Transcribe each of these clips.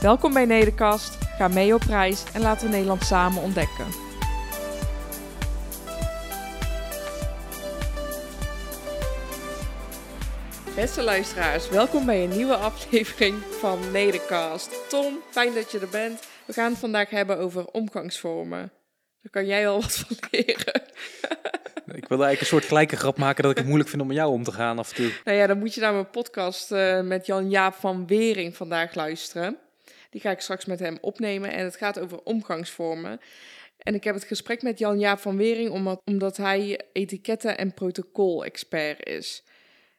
Welkom bij Nederkast, ga mee op reis en laten we Nederland samen ontdekken. Beste luisteraars, welkom bij een nieuwe aflevering van Nederkast. Tom, fijn dat je er bent. We gaan het vandaag hebben over omgangsvormen. Daar kan jij wel wat van leren. Ik wilde eigenlijk een soort gelijke grap maken dat ik het moeilijk vind om met jou om te gaan af en toe. Nou ja, dan moet je naar mijn podcast uh, met Jan-Jaap van Wering vandaag luisteren. Die ga ik straks met hem opnemen en het gaat over omgangsvormen. En ik heb het gesprek met Jan-Jaap van Wering omdat, omdat hij etiketten- en protocol-expert is.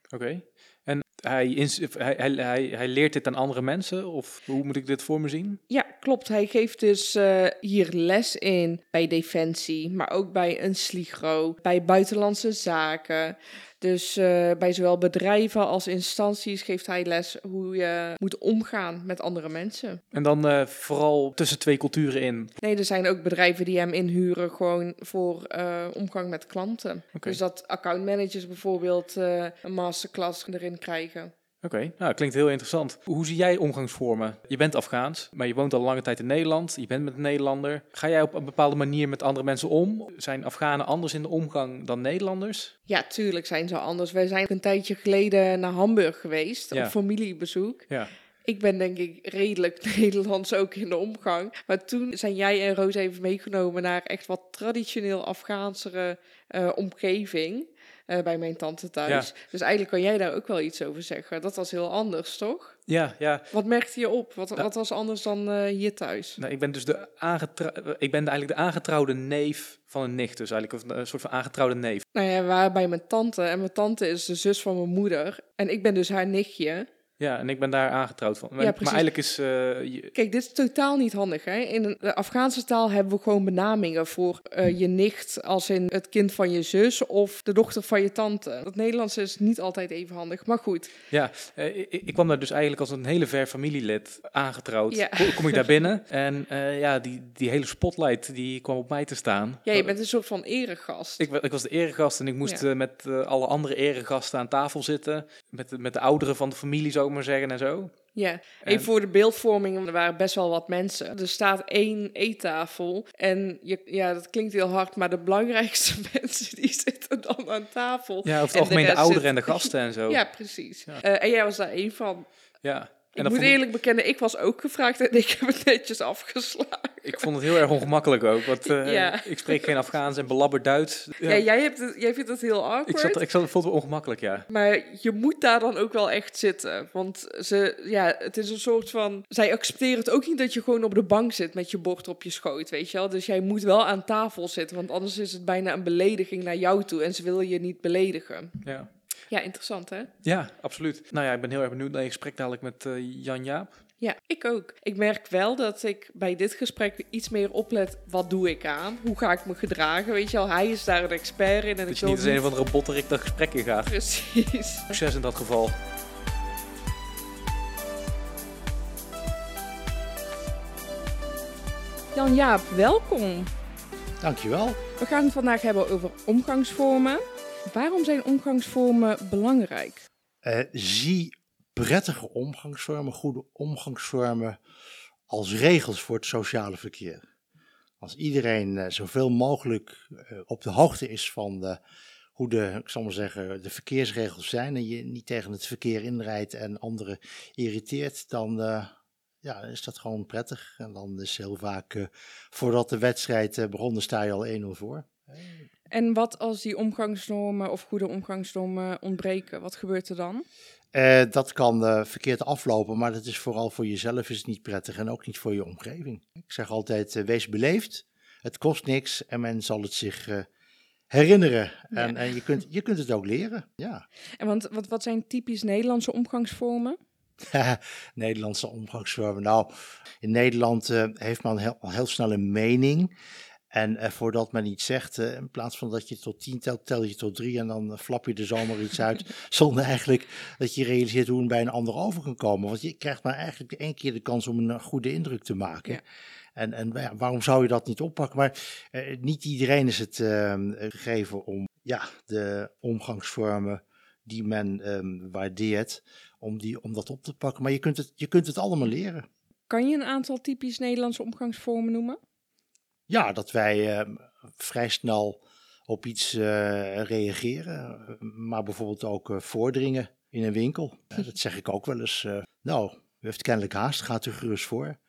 Oké. En hij, hij, hij, hij, leert dit aan andere mensen? Of hoe moet ik dit voor me zien? Ja, klopt. Hij geeft dus uh, hier les in bij Defensie, maar ook bij een Sligro, bij Buitenlandse Zaken. Dus uh, bij zowel bedrijven als instanties geeft hij les hoe je moet omgaan met andere mensen. En dan uh, vooral tussen twee culturen in? Nee, er zijn ook bedrijven die hem inhuren gewoon voor uh, omgang met klanten. Okay. Dus dat accountmanagers bijvoorbeeld een masterclass erin krijgen. Oké, okay. nou, klinkt heel interessant. Hoe zie jij omgangsvormen? Je bent Afghaans, maar je woont al lange tijd in Nederland. Je bent met een Nederlander. Ga jij op een bepaalde manier met andere mensen om? Zijn Afghanen anders in de omgang dan Nederlanders? Ja, tuurlijk zijn ze anders. Wij zijn een tijdje geleden naar Hamburg geweest, ja. op familiebezoek. Ja. Ik ben denk ik redelijk Nederlands ook in de omgang. Maar toen zijn jij en Roos even meegenomen naar echt wat traditioneel Afghaansere uh, omgeving. Uh, bij mijn tante thuis. Ja. Dus eigenlijk kan jij daar ook wel iets over zeggen. Dat was heel anders, toch? Ja, ja. Wat merkte je op? Wat, wat was anders dan uh, hier thuis? Nou, ik ben dus de, aangetrou ik ben eigenlijk de aangetrouwde neef van een nicht. Dus eigenlijk een soort van aangetrouwde neef. Nou ja, we waren bij mijn tante. En mijn tante is de zus van mijn moeder. En ik ben dus haar nichtje. Ja, en ik ben daar aangetrouwd van. Maar, ja, maar eigenlijk is... Uh, je... Kijk, dit is totaal niet handig. Hè? In de Afghaanse taal hebben we gewoon benamingen voor uh, je nicht als in het kind van je zus of de dochter van je tante. Het Nederlands is niet altijd even handig, maar goed. Ja, uh, ik, ik, kwam daar dus eigenlijk als een hele ver familielid aangetrouwd. Ja. Kom, kom ik daar binnen en ja, die, die hele spotlight die kwam op mij te staan. Ja, je bent een soort van eregast. Ik, ik was de eregast en ik moest ja. met alle andere eregasten aan tafel zitten. Met, met de ouderen van de familie zo maar zeggen en zo. Ja, even voor de beeldvorming, er waren best wel wat mensen. Er staat één eettafel en je, ja, dat klinkt heel hard, maar de belangrijkste mensen die zitten dan aan tafel. Ja, over het algemeen de, de ouderen en de gasten en zo. Ja, precies. Ja. Uh, en jij was daar één van. Ja. En ik moet eerlijk bekennen, ik was ook gevraagd en ik heb het netjes afgeslagen. Ik vond het heel erg ongemakkelijk ook, want uh, ja. ik spreek geen Afghaans en belabber Duits. Ja, ja jij, hebt het, jij vindt het heel awkward. Ik, zat, ik zat, vond het ongemakkelijk, ja. Maar je moet daar dan ook wel echt zitten, want ze, ja, het is een soort van... Zij accepteren het ook niet dat je gewoon op de bank zit met je bord op je schoot, weet je wel. Dus jij moet wel aan tafel zitten, want anders is het bijna een belediging naar jou toe en ze willen je niet beledigen. Ja. Ja, interessant hè? Ja, absoluut. Nou ja, ik ben heel erg benieuwd naar je gesprek dadelijk met uh, Jan Jaap. Ja, ik ook. Ik merk wel dat ik bij dit gesprek iets meer oplet. Wat doe ik aan? Hoe ga ik me gedragen? Weet je al, hij is daar een expert in. En dat ik je niet als een van de robotterik dat gesprek in gaat. Precies. Succes in dat geval. Jan Jaap, welkom. Dankjewel. We gaan het vandaag hebben over omgangsvormen. Waarom zijn omgangsvormen belangrijk? Uh, zie prettige omgangsvormen, goede omgangsvormen als regels voor het sociale verkeer. Als iedereen uh, zoveel mogelijk uh, op de hoogte is van de, hoe de, ik zal maar zeggen, de verkeersregels zijn en je niet tegen het verkeer inrijdt en anderen irriteert, dan ja, is dat gewoon prettig. En dan is heel vaak, voordat de wedstrijd begon, sta je al 1-0 voor. En wat als die omgangsnormen of goede omgangsnormen ontbreken? Wat gebeurt er dan? Uh, dat kan uh, verkeerd aflopen, maar dat is vooral voor jezelf is het niet prettig en ook niet voor je omgeving. Ik zeg altijd, uh, wees beleefd, het kost niks en men zal het zich herinneren. En, en, je, kunt, je kunt het ook leren, ja. En want, wat, wat zijn typisch Nederlandse omgangsvormen? Nederlandse omgangsvormen. Nou, in Nederland heeft men heel, heel snel een mening. En uh, voordat men iets zegt, uh, in plaats van dat je tot tien telt, tel je tot drie en dan flap je er zomaar iets uit. zonder eigenlijk dat je realiseert hoe het bij een ander over kan komen. Want je krijgt maar eigenlijk één keer de kans om een goede indruk te maken. Ja. En, en ja, waarom zou je dat niet oppakken? Maar niet iedereen is het ehm, gegeven om ja, de omgangsvormen die men um, waardeert, om, die, om dat op te pakken. Maar je kunt, het, je kunt het allemaal leren. Kan je een aantal typisch Nederlandse omgangsvormen noemen? Ja, dat wij uh, vrij snel op iets uh, reageren, maar bijvoorbeeld ook uh, voordringen in een winkel. dat zeg ik ook wel eens. nou, u heeft kennelijk haast, gaat u gerust voor.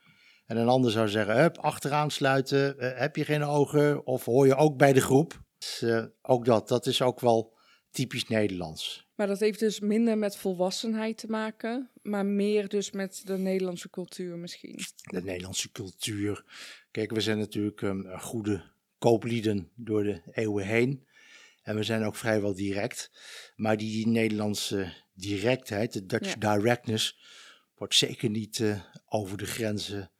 En een ander zou zeggen, hup, achteraan sluiten, heb je geen ogen of hoor je ook bij de groep? Dus, ook dat, dat is ook wel typisch Nederlands. Maar dat heeft dus minder met volwassenheid te maken, maar meer dus met de Nederlandse cultuur misschien. De Nederlandse cultuur. Kijk, we zijn natuurlijk um, goede kooplieden door de eeuwen heen. En we zijn ook vrijwel direct. Maar die Nederlandse directheid, de Dutch directness, wordt zeker niet uh, over de grenzen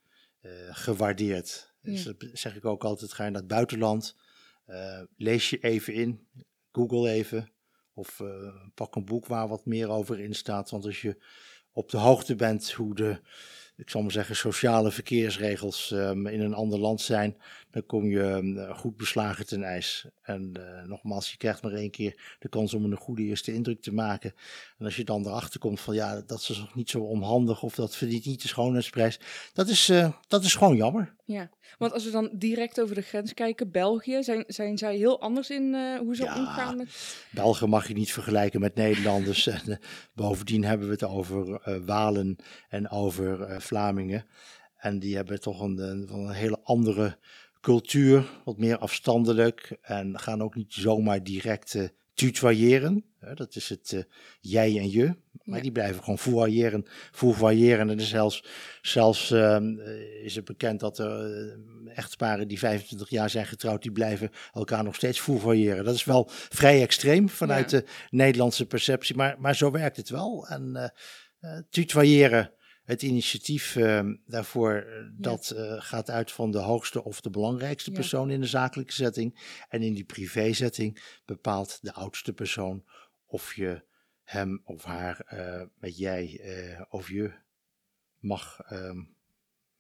uh, gewaardeerd. Ja. Dus dat zeg ik ook altijd, ga je naar het buitenland, uh, lees je even in, google even, of uh, pak een boek waar wat meer over in staat. Want als je op de hoogte bent hoe de, ik zal maar zeggen, sociale verkeersregels um, in een ander land zijn, dan kom je um, goed beslagen ten ijs. En uh, nogmaals, je krijgt maar één keer de kans om een goede eerste indruk te maken. En als je dan erachter komt van ja, dat is nog niet zo onhandig of dat verdient niet de schoonheidsprijs, dat is, uh, dat is gewoon jammer. Ja, want als we dan direct over de grens kijken, België, zijn, zijn zij heel anders in uh, hoe ze ja, omgaan met... België mag je niet vergelijken met Nederlanders. en, uh, bovendien hebben we het over uh, Walen en over Vlamingen. En die hebben toch een, een, een hele andere cultuur, wat meer afstandelijk. En gaan ook niet zomaar direct tutoyeren. Dat is het uh, jij en je. Maar ja. die blijven gewoon fourvoyeren. fourvoyeren. En zelfs, zelfs uh, is het bekend dat er uh, echtparen die 25 jaar zijn getrouwd, die blijven elkaar nog steeds fourvoyeren. Dat is wel vrij extreem vanuit ja. de Nederlandse perceptie. Maar, maar zo werkt het wel. En uh, tutoyeren het initiatief uh, daarvoor, dat ja. uh, gaat uit van de hoogste of de belangrijkste persoon in de zakelijke setting. En in die privézetting bepaalt de oudste persoon of je hem of haar uh, met jij of je mag um,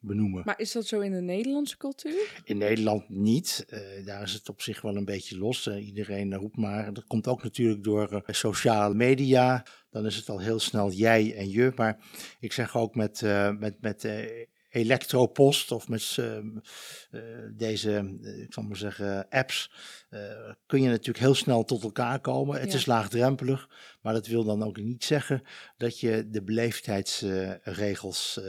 benoemen. Maar is dat zo in de Nederlandse cultuur? In Nederland niet. Uh, daar is het op zich wel een beetje los. Uh, iedereen roept maar. Dat komt ook natuurlijk door uh, sociale media. Dan is het al heel snel jij en je. Maar ik zeg ook met, met, met elektropost of met deze, ik zal maar zeggen, apps, kun je natuurlijk heel snel tot elkaar komen. Het ja. is laagdrempelig, maar dat wil dan ook niet zeggen dat je de beleefdheidsregels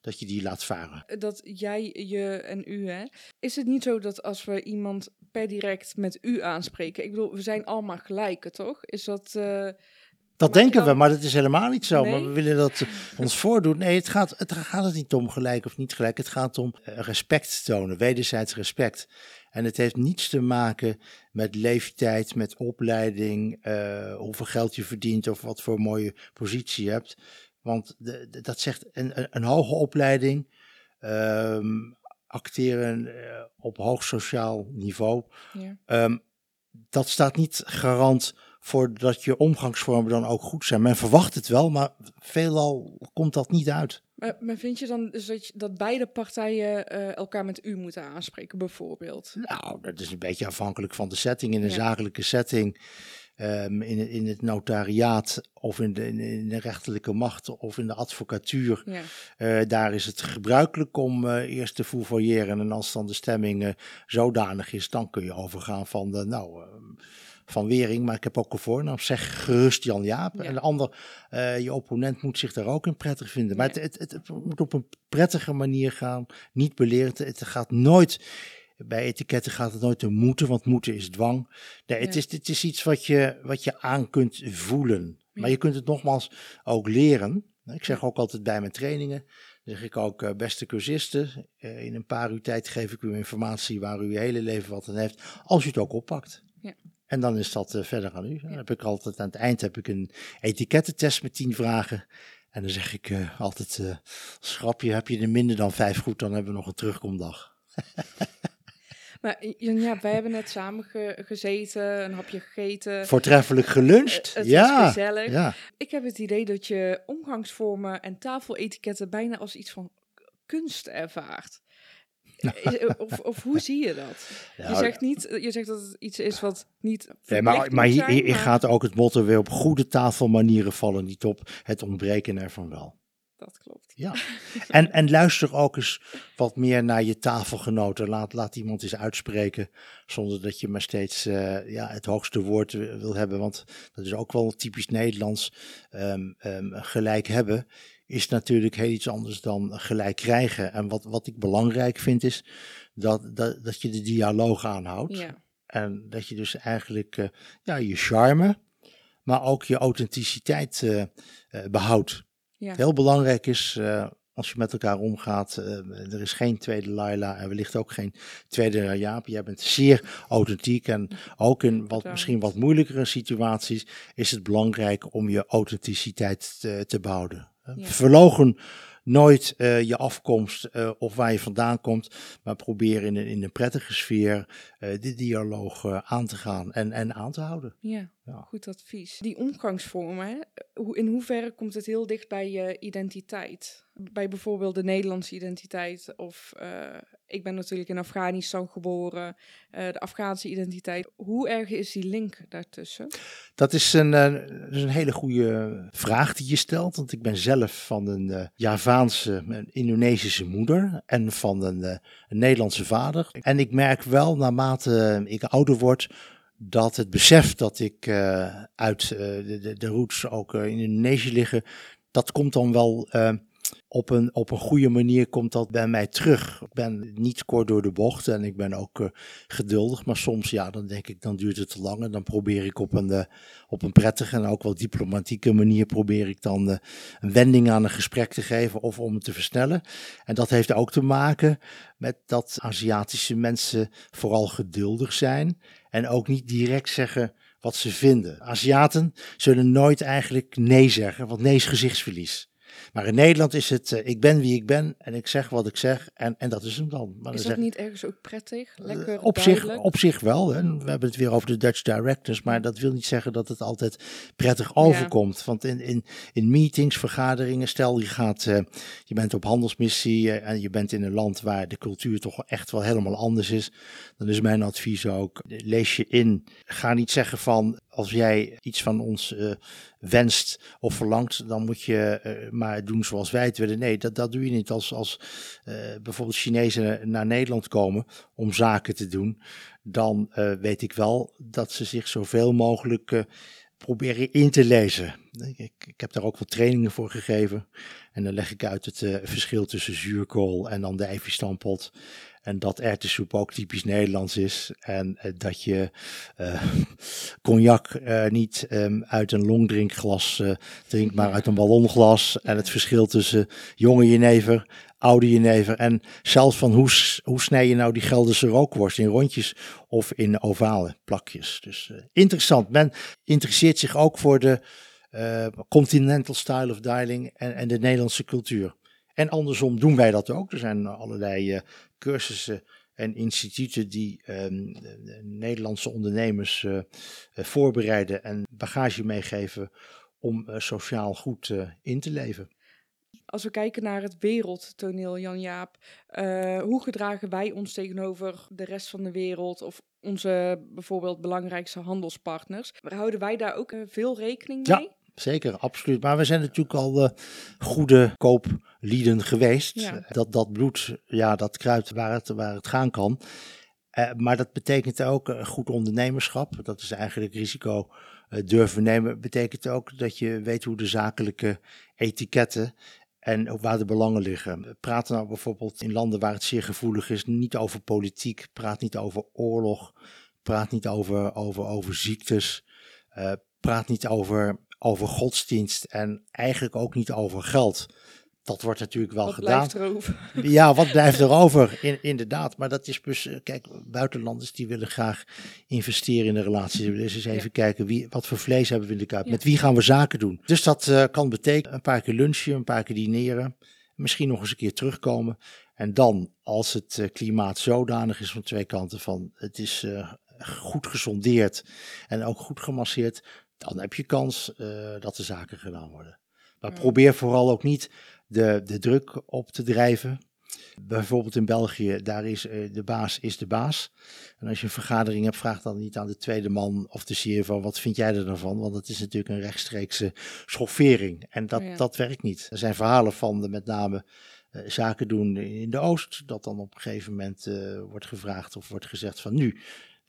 dat je die laat varen. Dat jij, je en u, hè? Is het niet zo dat als we iemand per direct met u aanspreken, ik bedoel, we zijn allemaal gelijken, toch? Is dat. Uh, dat denken dan... we, maar dat is helemaal niet zo. Nee? Maar we willen dat ons voordoen. Nee, het gaat, het gaat het niet om gelijk of niet gelijk. Het gaat om eh, respect tonen, wederzijds respect. En het heeft niets te maken met leeftijd, met opleiding, uh, hoeveel geld je verdient of wat voor mooie positie je hebt. Want de, de, dat zegt een, een, hoge opleiding, um, acteren uh, op hoog sociaal niveau. Ja. Um, dat staat niet garant voor dat je omgangsvormen dan ook goed zijn. Men verwacht het wel, maar veelal komt dat niet uit. Maar, maar vind je dan dus dat, je, dat beide partijen uh, elkaar met u moeten aanspreken, bijvoorbeeld? Nou, dat is een beetje afhankelijk van de setting. In een ja. zakelijke setting um, in, in het notariaat of in de, in de, rechterlijke macht of in de advocatuur. Ja. Uh, daar is het gebruikelijk om uh, eerst te fourvoyeren en als dan de stemming uh, zodanig is, dan kun je overgaan van de, nou, van Wering, maar ik heb ook een voornaam, zeg gerust Jan Jaap. Ja. En de ander, je opponent moet zich daar ook in prettig vinden. Maar ja. het, het, het, moet op een prettige manier gaan, niet belerend. Het gaat nooit bij etiketten gaat het nooit om moeten, want moeten is dwang. Nee, ja. het, is, het is iets wat je, wat je aan kunt voelen. Ja. Maar je kunt het nogmaals ook leren. Ik zeg ook altijd bij mijn trainingen, zeg ik ook, uh, beste cursisten, uh, in een paar uur tijd geef ik u informatie waar u je hele leven wat aan heeft, als u het ook oppakt. Ja. En dan is dat uh, verder aan u. Dan heb ik altijd aan het eind heb ik een etikettentest met tien vragen. En dan zeg ik altijd, uh, schrapje, heb je er minder dan vijf goed, dan hebben we nog een terugkomdag. Maar ja, wij hebben net samen gezeten, een hapje gegeten. Voortreffelijk geluncht. het ja, was gezellig. Ja. Ik heb het idee dat je omgangsvormen en tafeletiketten bijna als iets van kunst ervaart. Of, of, hoe zie je dat? je, zegt niet, je zegt dat het iets is wat niet. Nee, maar maar hier, hier gaat ook het motto weer op goede tafelmanieren vallen niet op. Het ontbreken ervan wel. Dat klopt. Ja. En, en luister ook eens wat meer naar je tafelgenoten. Laat, laat iemand eens uitspreken. Zonder dat je maar steeds uh, ja, het hoogste woord wil hebben. Want dat is ook wel typisch Nederlands. Um, um, gelijk hebben is natuurlijk heel iets anders dan gelijk krijgen. En wat, wat ik belangrijk vind is dat, dat, dat je de dialoog aanhoudt. Ja. En dat je dus eigenlijk uh, ja, je charme, maar ook je authenticiteit uh, uh, behoudt. Ja. Heel belangrijk is als je met elkaar omgaat. er is geen tweede Laila en wellicht ook geen tweede Jaap. Jij bent zeer authentiek en ook in wat, misschien wat moeilijkere situaties is het belangrijk om je authenticiteit te, te behouden. Ja. Verlogen nooit uh, je afkomst uh, of waar je vandaan komt, maar probeer in een, in een prettige sfeer uh, de dialoog aan te gaan en, en aan te houden. Ja, ja, goed advies. Die omgangsvormen, in hoeverre komt het heel dicht bij je identiteit? Bij bijvoorbeeld de Nederlandse identiteit of ik ben natuurlijk in Afghanistan geboren, uh, de Afghaanse identiteit. Hoe erg is die link daartussen? Dat is een, uh, dat is een hele goede vraag die je stelt. Want ik ben zelf van een Javaanse, een Indonesische moeder en van een, een, Nederlandse vader. En ik merk wel naarmate ik ouder word. Dat het besef dat ik uit de, de, de roots ook in Indonesië liggen, dat komt dan wel op een, op een goede manier komt dat bij mij terug. Ik ben niet kort door de bocht en ik ben ook geduldig. Maar soms, ja, dan denk ik, dan duurt het te lang. En dan probeer ik op een, op een prettige en ook wel diplomatieke manier... probeer ik dan een wending aan een gesprek te geven of om het te versnellen. En dat heeft ook te maken met dat Aziatische mensen vooral geduldig zijn. En ook niet direct zeggen wat ze vinden. Aziaten zullen nooit eigenlijk nee zeggen, want nee is gezichtsverlies. Maar in Nederland is het, uh, ik ben wie ik ben en ik zeg wat ik zeg en, en dat is hem dan. Maar is dat niet ergens ook prettig? Eh, Lekker op, zich, op zich wel. Hè. We hebben het weer over de Dutch directors, maar dat wil niet zeggen dat het altijd prettig overkomt. Want in, in, in meetings, vergaderingen, stel je gaat, uh, je bent op handelsmissie en je bent in een land waar de cultuur toch echt wel helemaal anders is. Dan is mijn advies ook, lees je in. Ga niet zeggen van, als jij iets van ons uh, wenst of verlangt, dan moet je uh, maar doen zoals wij het willen. Nee, dat, dat doe je niet als, als uh, bijvoorbeeld Chinezen naar Nederland komen om zaken te doen. Dan weet ik wel dat ze zich zoveel mogelijk proberen in te lezen. Ik, ik, heb daar ook wat trainingen voor gegeven. En dan leg ik uit het verschil tussen zuurkool en dan de eifiestampot. En dat erwtensoep ook typisch Nederlands is. En uh, dat je uh, cognac uh, niet um, uit een longdrinkglas drinkt, maar uit een ballonglas. En het verschil tussen jonge jenever, oude jenever. En zelfs van hoe, hoe snij je nou die Gelderse rookworst in rondjes of in ovale plakjes. Dus interessant. Men interesseert zich ook voor de continental style of dialing en, en de Nederlandse cultuur. En andersom doen wij dat ook. Er zijn allerlei cursussen en instituten die um, Nederlandse ondernemers uh, voorbereiden en bagage meegeven om uh, sociaal goed in te leven. Als we kijken naar het wereldtoneel, Jan-Jaap, hoe gedragen wij ons tegenover de rest van de wereld of onze bijvoorbeeld belangrijkste handelspartners? Houden wij daar ook veel rekening mee? Ja. Zeker, absoluut. Maar we zijn natuurlijk al uh, goede kooplieden geweest. Dat, dat bloed, ja, dat kruipt waar het, waar het gaan kan. Uh, maar dat betekent ook uh, goed ondernemerschap. Dat is eigenlijk risico durven nemen. Betekent ook dat je weet hoe de zakelijke etiketten en ook waar de belangen liggen. Praat nou bijvoorbeeld in landen waar het zeer gevoelig is, niet over politiek, praat niet over oorlog, praat niet over, over, over ziektes, praat niet over over godsdienst en eigenlijk ook niet over geld. dat wordt natuurlijk wel wat gedaan. Blijft er over? Ja, wat blijft er over? In, inderdaad. Maar dat is dus, kijk, buitenlanders die willen graag investeren in de relatie. Ze willen eens even kijken wie, wat voor vlees hebben we in de kuip. Met wie gaan we zaken doen? Dus dat uh, kan betekenen een paar keer lunchen, een paar keer dineren. Misschien nog eens een keer terugkomen. En dan, als het uh, klimaat zodanig is van twee kanten van het is uh, goed gesondeerd en ook goed gemasseerd, dan heb je kans dat de zaken gedaan worden. Maar probeer vooral ook niet de, de druk op te drijven. Bijvoorbeeld in België, daar is uh, de baas is de baas. En als je een vergadering hebt, vraag dan niet aan de tweede man of de CFO, wat vind jij er dan van? Want dat is natuurlijk een rechtstreekse schoffering. En dat, ja. dat werkt niet. Er zijn verhalen van de, met name uh, zaken doen in de Oost, dat dan op een gegeven moment uh, wordt gevraagd of wordt gezegd van nu,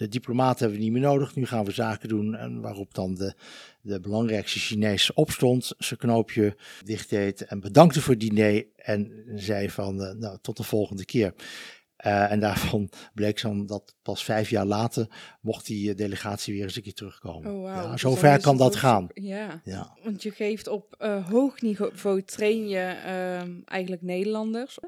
de diplomaten hebben we niet meer nodig, nu gaan we zaken doen. En waarop dan de, de belangrijkste Chinees opstond, zijn knoopje dicht deed en bedankte voor het diner. En zei van, uh, nou, tot de volgende keer. Uh, en daarvan bleek dan dat pas vijf jaar later mocht die delegatie weer eens een keer terugkomen. Oh, wow. ja, zo ver kan dat gaan. Ja. ja. want je geeft op uh, hoog niveau, train je uh, eigenlijk Nederlanders.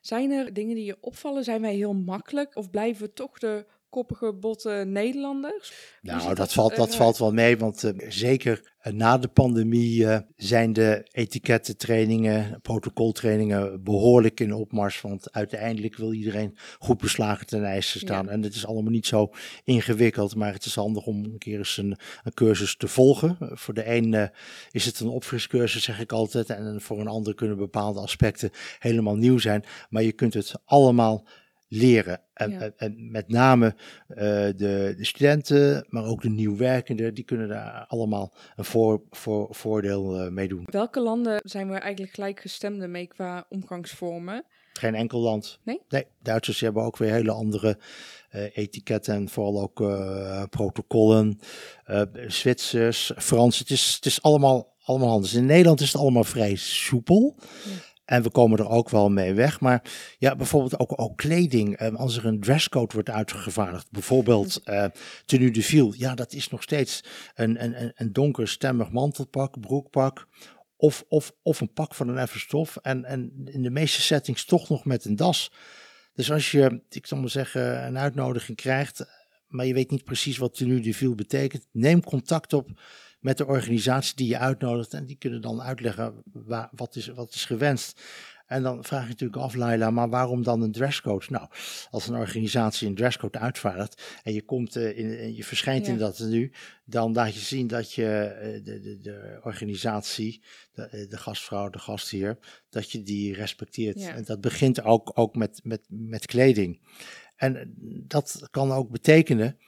Zijn er dingen die je opvallen? Zijn wij heel makkelijk of blijven we toch de koppige, botte Nederlanders? Nou, dat, valt, dat valt wel mee, want uh, zeker uh, na de pandemie zijn de etikettentrainingen, protocoltrainingen behoorlijk in opmars. Want uiteindelijk wil iedereen goed beslagen ten ijs staan. Ja. En het is allemaal niet zo ingewikkeld, maar het is handig om een keer eens een, een cursus te volgen. voor de een is het een opfriscursus, zeg ik altijd. En voor een ander kunnen bepaalde aspecten helemaal nieuw zijn. Maar je kunt het allemaal leren. En, ja. en, en met name uh, de, de, studenten, maar ook de nieuwwerkenden, die kunnen daar allemaal een voor, voor, voordeel uh, mee doen. Welke landen zijn we eigenlijk gelijkgestemde mee qua omgangsvormen? Geen enkel land. Nee? Nee, Duitsers hebben ook weer hele andere uh, etiketten en vooral ook protocollen. Zwitsers, Frans, het is, het is allemaal, allemaal anders. In Nederland is het allemaal vrij soepel. Ja. En we komen er ook wel mee weg. Maar ja, bijvoorbeeld ook, ook kleding. Um, als er een dresscode wordt uitgevaardigd, bijvoorbeeld uh, tenue de ville. Ja, dat is nog steeds een, een, een donker stemmig mantelpak, broekpak. Of, of, of een pak van een effen stof. En, en in de meeste settings toch nog met een das. Dus als je, ik zal maar zeggen, een uitnodiging krijgt, maar je weet niet precies wat tenue de ville betekent, neem contact op met de organisatie die je uitnodigt. En die kunnen dan uitleggen waar, wat, is, wat is gewenst. En dan vraag je natuurlijk af, Laila, maar waarom dan een dresscode? Nou, als een organisatie een dresscode uitvaardigt en je, komt, uh, in, je verschijnt ja. in dat nu, dan laat je zien dat je uh, de, de, de, organisatie, de, de, gastvrouw, de gastheer, dat je die respecteert. Ja. En dat begint ook, ook met, met, met kleding. En dat kan ook betekenen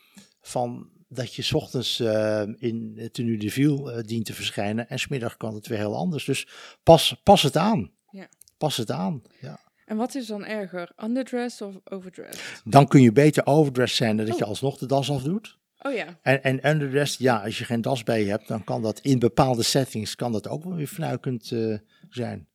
van dat je s ochtends uh, in tenue de ville uh, dient te verschijnen en smiddag kan het weer heel anders. Dus pas, pas het aan. Ja. Pas het aan, ja. En wat is dan erger, underdressed of overdressed? Dan kun je beter overdressed zijn dan dat oh. je alsnog de das afdoet. Oh ja. En, en underdressed, ja, als je geen das bij je hebt, dan kan dat in bepaalde settings kan dat ook wel weer fnuikend uh, zijn.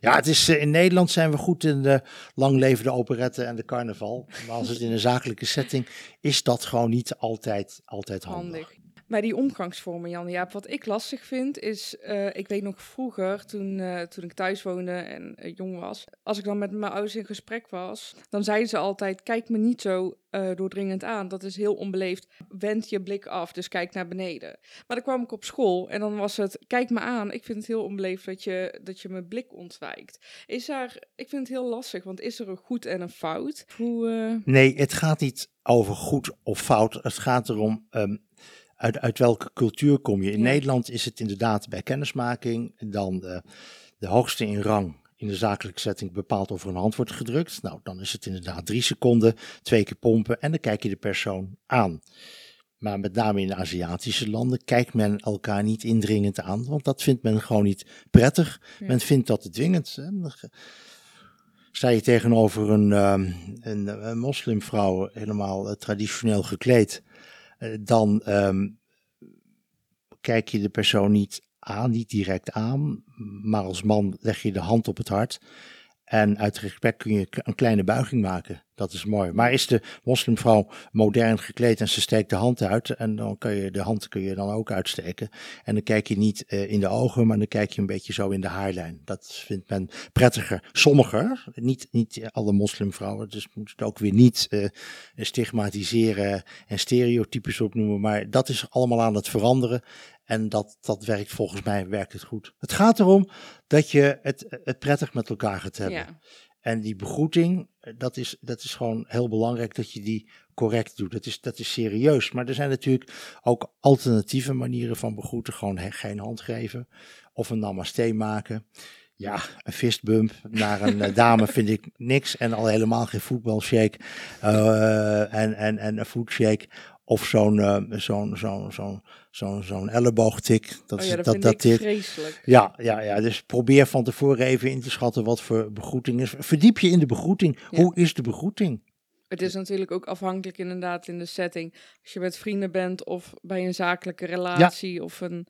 Ja, het is, in Nederland zijn we goed in de lang levende operette en de carnaval. Maar als het in een zakelijke setting is dat gewoon niet altijd, altijd handig. Bij die omgangsvormen, Jan, ja, wat ik lastig vind is, uh, ik weet nog vroeger, toen, uh, toen ik thuis woonde en uh, jong was, als ik dan met mijn ouders in gesprek was, dan zeiden ze altijd, kijk me niet zo doordringend aan, dat is heel onbeleefd, wend je blik af, dus kijk naar beneden. Maar dan kwam ik op school en dan was het, kijk me aan, ik vind het heel onbeleefd dat je, dat je mijn blik ontwijkt. Is daar, ik vind het heel lastig, want is er een goed en een fout? Hoe, Nee, het gaat niet over goed of fout, het gaat erom... Um, uit, uit welke cultuur kom je? In ja. Nederland is het inderdaad bij kennismaking dan de, de hoogste in rang in de zakelijke setting bepaald of er een hand wordt gedrukt. Nou, dan is het inderdaad drie seconden, twee keer pompen en dan kijk je de persoon aan. Maar met name in de Aziatische landen kijkt men elkaar niet indringend aan, want dat vindt men gewoon niet prettig. Ja. Men vindt dat te dwingend. Hè? Sta je tegenover een, um, een, een moslimvrouw helemaal uh, traditioneel gekleed dan um, kijk je de persoon niet aan, niet direct aan, maar als man leg je de hand op het hart. En uit respect kun je een kleine buiging maken. Dat is mooi. Maar is de moslimvrouw modern gekleed en ze steekt de hand uit. En dan kun je de hand kun je dan ook uitsteken. En dan kijk je niet uh, in de ogen, maar dan kijk je een beetje zo in de haarlijn. Dat vindt men prettiger. Sommigen, niet, niet alle moslimvrouwen. Dus moet het ook weer niet uh, stigmatiseren en stereotypes opnoemen. Maar dat is allemaal aan het veranderen. En dat, dat werkt volgens mij werkt het goed. Het gaat erom dat je het, het prettig met elkaar gaat hebben. Ja. En die begroeting, dat is, dat is gewoon heel belangrijk dat je die correct doet. Dat is, dat is serieus. Maar er zijn natuurlijk ook alternatieve manieren van begroeten. Gewoon geen hand geven of een namaste maken. Ja, een fistbump naar een eh, dame vind ik niks. En al helemaal geen voetbalshake uh, en, en, en een footshake. Of zo'n uh, zo'n zo'n zo'n zo'n zo'n elleboogtik. Dat, oh ja, dat, dat, dat dit, vreselijk. Ja, ja, ja, dus probeer van tevoren even in te schatten wat voor begroeting is. Verdiep je in de begroeting. Hoe is de begroeting? Het is natuurlijk ook afhankelijk inderdaad in de setting. Als je met vrienden bent of bij een zakelijke relatie of een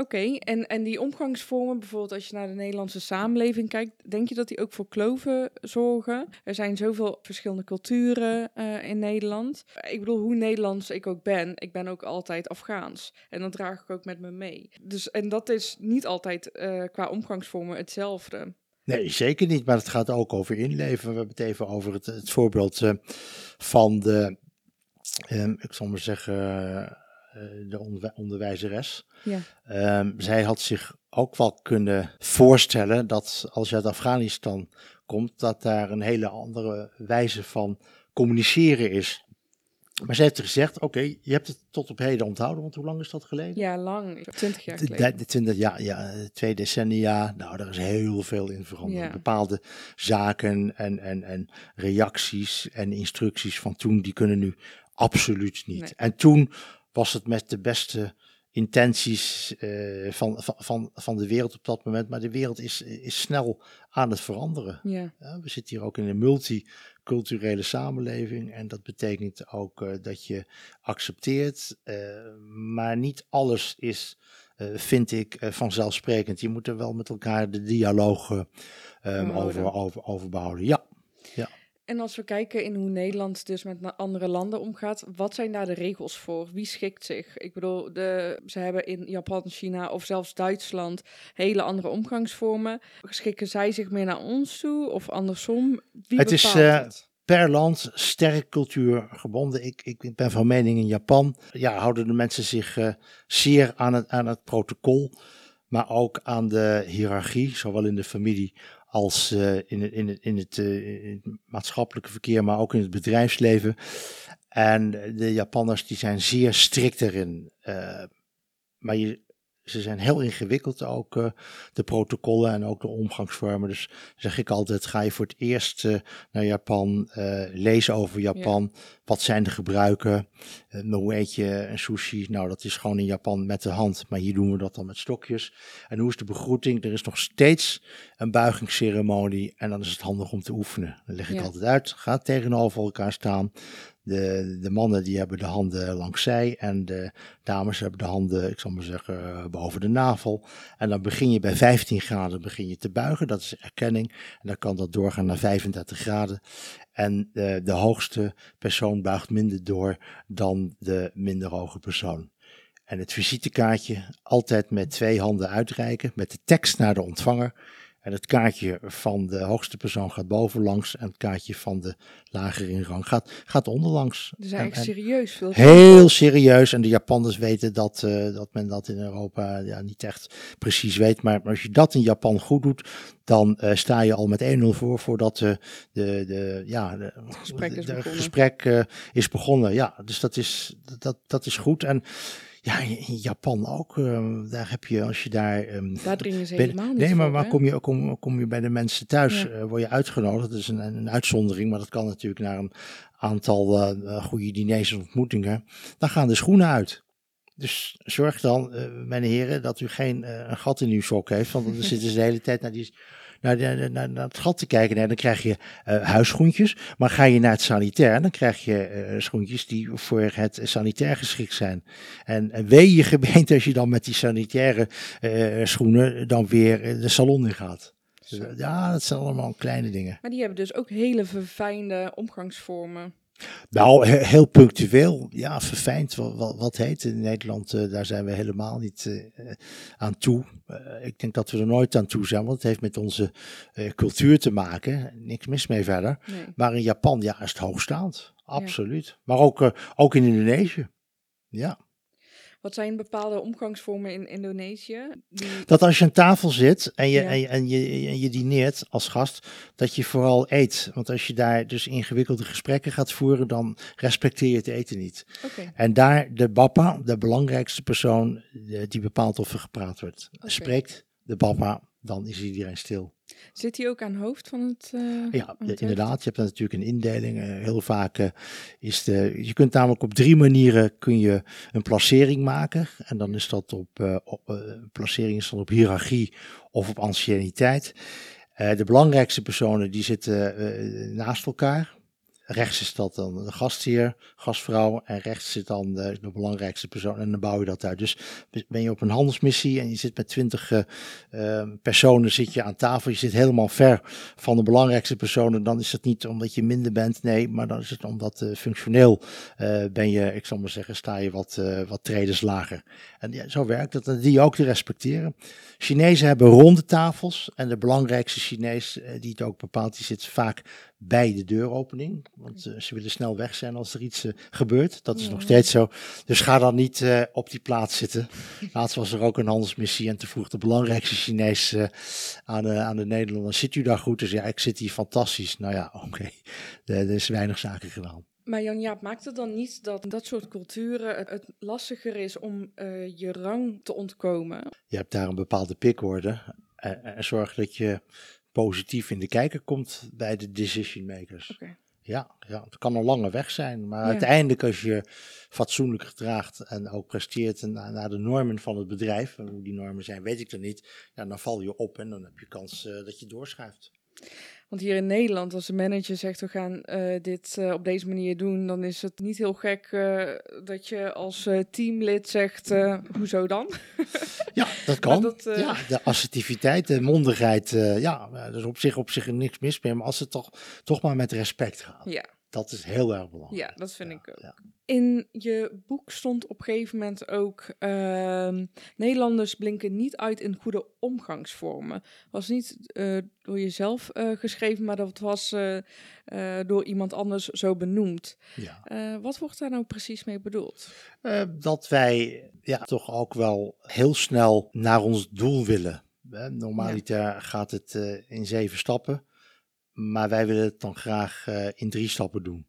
Oké, en, en die omgangsvormen, bijvoorbeeld als je naar de Nederlandse samenleving kijkt, denk je dat die ook voor kloven zorgen? Er zijn zoveel verschillende culturen uh, in Nederland. Ik bedoel, hoe Nederlands ik ook ben, ik ben ook altijd Afghaans. En dat draag ik ook met me mee. Dus, en dat is niet altijd uh, qua omgangsvormen hetzelfde. Nee, zeker niet, maar het gaat ook over inleven. We hebben het even over het, het voorbeeld uh, van de, um, ik zal maar zeggen eh, de onderwijzeres. Ja. Um, zij had zich ook wel kunnen voorstellen dat als je uit Afghanistan komt, dat daar een hele andere wijze van communiceren is. Maar ze heeft gezegd, oké, je hebt het tot op heden onthouden, want hoe lang is dat geleden? Ja, lang, twintig jaar geleden. De, 20, ja, ja, twee decennia, nou, daar is heel veel in veranderd. Bepaalde zaken en, en, en reacties en instructies van toen, die kunnen nu absoluut niet. En toen was het met de beste intenties uh, van, van, van de wereld op dat moment. Maar de wereld is, is snel aan het veranderen. Ja. we zitten hier ook in een multiculturele samenleving. En dat betekent ook uh, dat je accepteert. Uh, maar niet alles is, vind ik, vanzelfsprekend. Je moet er wel met elkaar de dialoog um, over, over, over behouden. Ja. En als we kijken in hoe Nederland dus met andere landen omgaat, wat zijn daar de regels voor? Wie schikt zich? Ik bedoel, de, ze hebben in Japan, China of zelfs Duitsland hele andere omgangsvormen. Schikken zij zich meer naar ons toe of andersom? Wie het is uh, per land sterk cultuurgebonden. Ik, ik ben van mening in Japan, ja, houden de mensen zich uh, zeer aan het, aan het protocol, maar ook aan de hiërarchie, zowel in de familie als in, het, in, het, uh, in het maatschappelijke verkeer, maar ook in het bedrijfsleven. En de Japanners die zijn zeer strikt erin. Uh, maar je, ze zijn heel ingewikkeld ook, uh, de protocollen en ook de omgangsvormen. Dus zeg ik altijd, ga je voor het eerst uh, naar Japan, uh, lees over Japan. Wat zijn de gebruiken? hoe eet je een sushi? Nou, dat is gewoon in Japan met de hand, maar hier doen we dat dan met stokjes. En hoe is de begroeting? Er is nog steeds een buigingsceremonie en dan is het handig om te oefenen. Dan leg ik altijd uit, ga tegenover elkaar staan. De, de mannen die hebben de handen langs zij en de dames hebben de handen, ik zal maar zeggen, boven de navel. En dan begin je bij 15 graden begin je te buigen, dat is erkenning. En dan kan dat doorgaan naar 35 graden. En de, de hoogste persoon buigt minder door dan de minder hoge persoon. En het visitekaartje altijd met twee handen uitreiken, met de tekst naar de ontvanger. En het kaartje van de hoogste persoon gaat bovenlangs en het kaartje van de lager in rang gaat, gaat onderlangs. Dus eigenlijk serieus. Veel heel serieus. En de Japanners weten dat, uh, dat men dat in Europa ja, niet echt precies weet. Maar, als je dat in Japan goed doet, dan uh, sta je al met 1-0 voor voordat de, de, de, ja, de, gesprek is begonnen. Gesprek, uh, is begonnen. Ja, dus dat is, dat, dat is goed. En ja, in Japan ook. Uh, daar heb je, als je daar. Um, daar dringen ze helemaal niet. Nee, maar, maar kom, je, kom, kom je bij de mensen thuis, ja. uh, word je uitgenodigd. Dat is een, een uitzondering, maar dat kan natuurlijk naar een aantal uh, goede diners en ontmoetingen. Dan gaan de schoenen uit. Dus zorg dan, mijn heren, dat u geen een gat in uw sok heeft. Want dan zitten ze de hele tijd naar die naar, naar, naar het gat te kijken. Nee, dan krijg je uh, huisschoentjes. Maar ga je naar het sanitair, dan krijg je uh, schoentjes die voor het sanitair geschikt zijn. En, en wee je gemeente als je dan met die sanitaire uh, schoenen dan weer de salon in gaat. Ja, dat zijn allemaal kleine dingen. Maar die hebben dus ook hele verfijnde omgangsvormen. Nou, heel punctueel. Ja, verfijnd. Wat, wat, heet in Nederland, uh, daar zijn we helemaal niet uh, aan toe. Uh, ik denk dat we er nooit aan toe zijn, want het heeft met onze cultuur te maken. Niks mis mee verder. Nee. Maar in Japan, ja, is het hoogstaand. Absoluut. Ja. Maar ook, ook in Indonesië. Ja. Wat zijn bepaalde omgangsvormen in Indonesië? Die... Dat als je aan tafel zit en je, en, je, en, je, en je dineert als gast, dat je vooral eet. Want als je daar dus ingewikkelde gesprekken gaat voeren, dan respecteer je het eten niet. Okay. En daar de bappa, de belangrijkste persoon die bepaalt of er gepraat wordt, okay. spreekt de bappa, dan is iedereen stil. Zit hij ook aan het hoofd van het? Uh, ja, inderdaad. Je hebt natuurlijk een indeling. Uh, heel vaak uh, is de. Je kunt namelijk op drie manieren kun je een placering maken. En dan is dat op, op placering is dan op hiërarchie of op anciëniteit. de belangrijkste personen die zitten naast elkaar. Rechts is dat dan de gastheer, gastvrouw. En rechts zit dan de, de, belangrijkste persoon. En dan bouw je dat uit. Dus ben je op een handelsmissie en je zit met twintig uh, personen zit je aan tafel. Je zit helemaal ver van de belangrijkste personen. Dan is het niet omdat je minder bent. Nee, maar dan is het omdat uh, functioneel ben je, ik zal maar zeggen, sta je wat, wat lager. En ja, zo werkt het. En die ook te respecteren. Chinezen hebben ronde tafels. En de belangrijkste Chinees die het ook bepaalt, die zit vaak bij de deuropening. Want uh, ze willen snel weg zijn als er iets uh, gebeurt. Dat is nog steeds zo. Dus ga dan niet uh, op die plaats zitten. Laatst was er ook een handelsmissie en te vroeg de belangrijkste Chinees aan, de, aan de Nederlanders. Zit u daar goed? Dus ja, ik zit hier fantastisch. Nou ja, oké. Okay. Er is weinig zaken gedaan. Maar Jan-Jaap, maakt het dan niet dat dat soort culturen het, het lastiger is om je rang te ontkomen? Je hebt daar een bepaalde pikorde. En, en zorg dat je positief in de kijker komt bij de decision makers. Okay. Ja, ja, het kan een lange weg zijn, maar uiteindelijk als je fatsoenlijk gedraagt en ook presteert naar, naar de normen van het bedrijf, en hoe die normen zijn, weet ik er niet, ja, dan val je op en dan heb je kans uh, dat je doorschuift. Want hier in Nederland, als de manager zegt we gaan uh, dit uh, op deze manier doen, dan is het niet heel gek uh, dat je als teamlid zegt, hoezo dan? ja, dat kan. Dat, ja, de assertiviteit, de mondigheid, ja, er is op zich, op zich niks mis mee, maar als het toch, toch maar met respect gaat. Ja. Dat is heel erg belangrijk. Ja, dat vind ik ook. Ja. In je boek stond op een gegeven moment ook: uh, Nederlanders blinken niet uit in goede omgangsvormen. Was niet uh, door jezelf uh, geschreven, maar dat was uh, door iemand anders zo benoemd. Ja. wat wordt daar nou precies mee bedoeld? dat wij ja, toch ook wel heel snel naar ons doel willen. Normaliter gaat het in zeven stappen. Maar wij willen het dan graag uh, in drie stappen doen.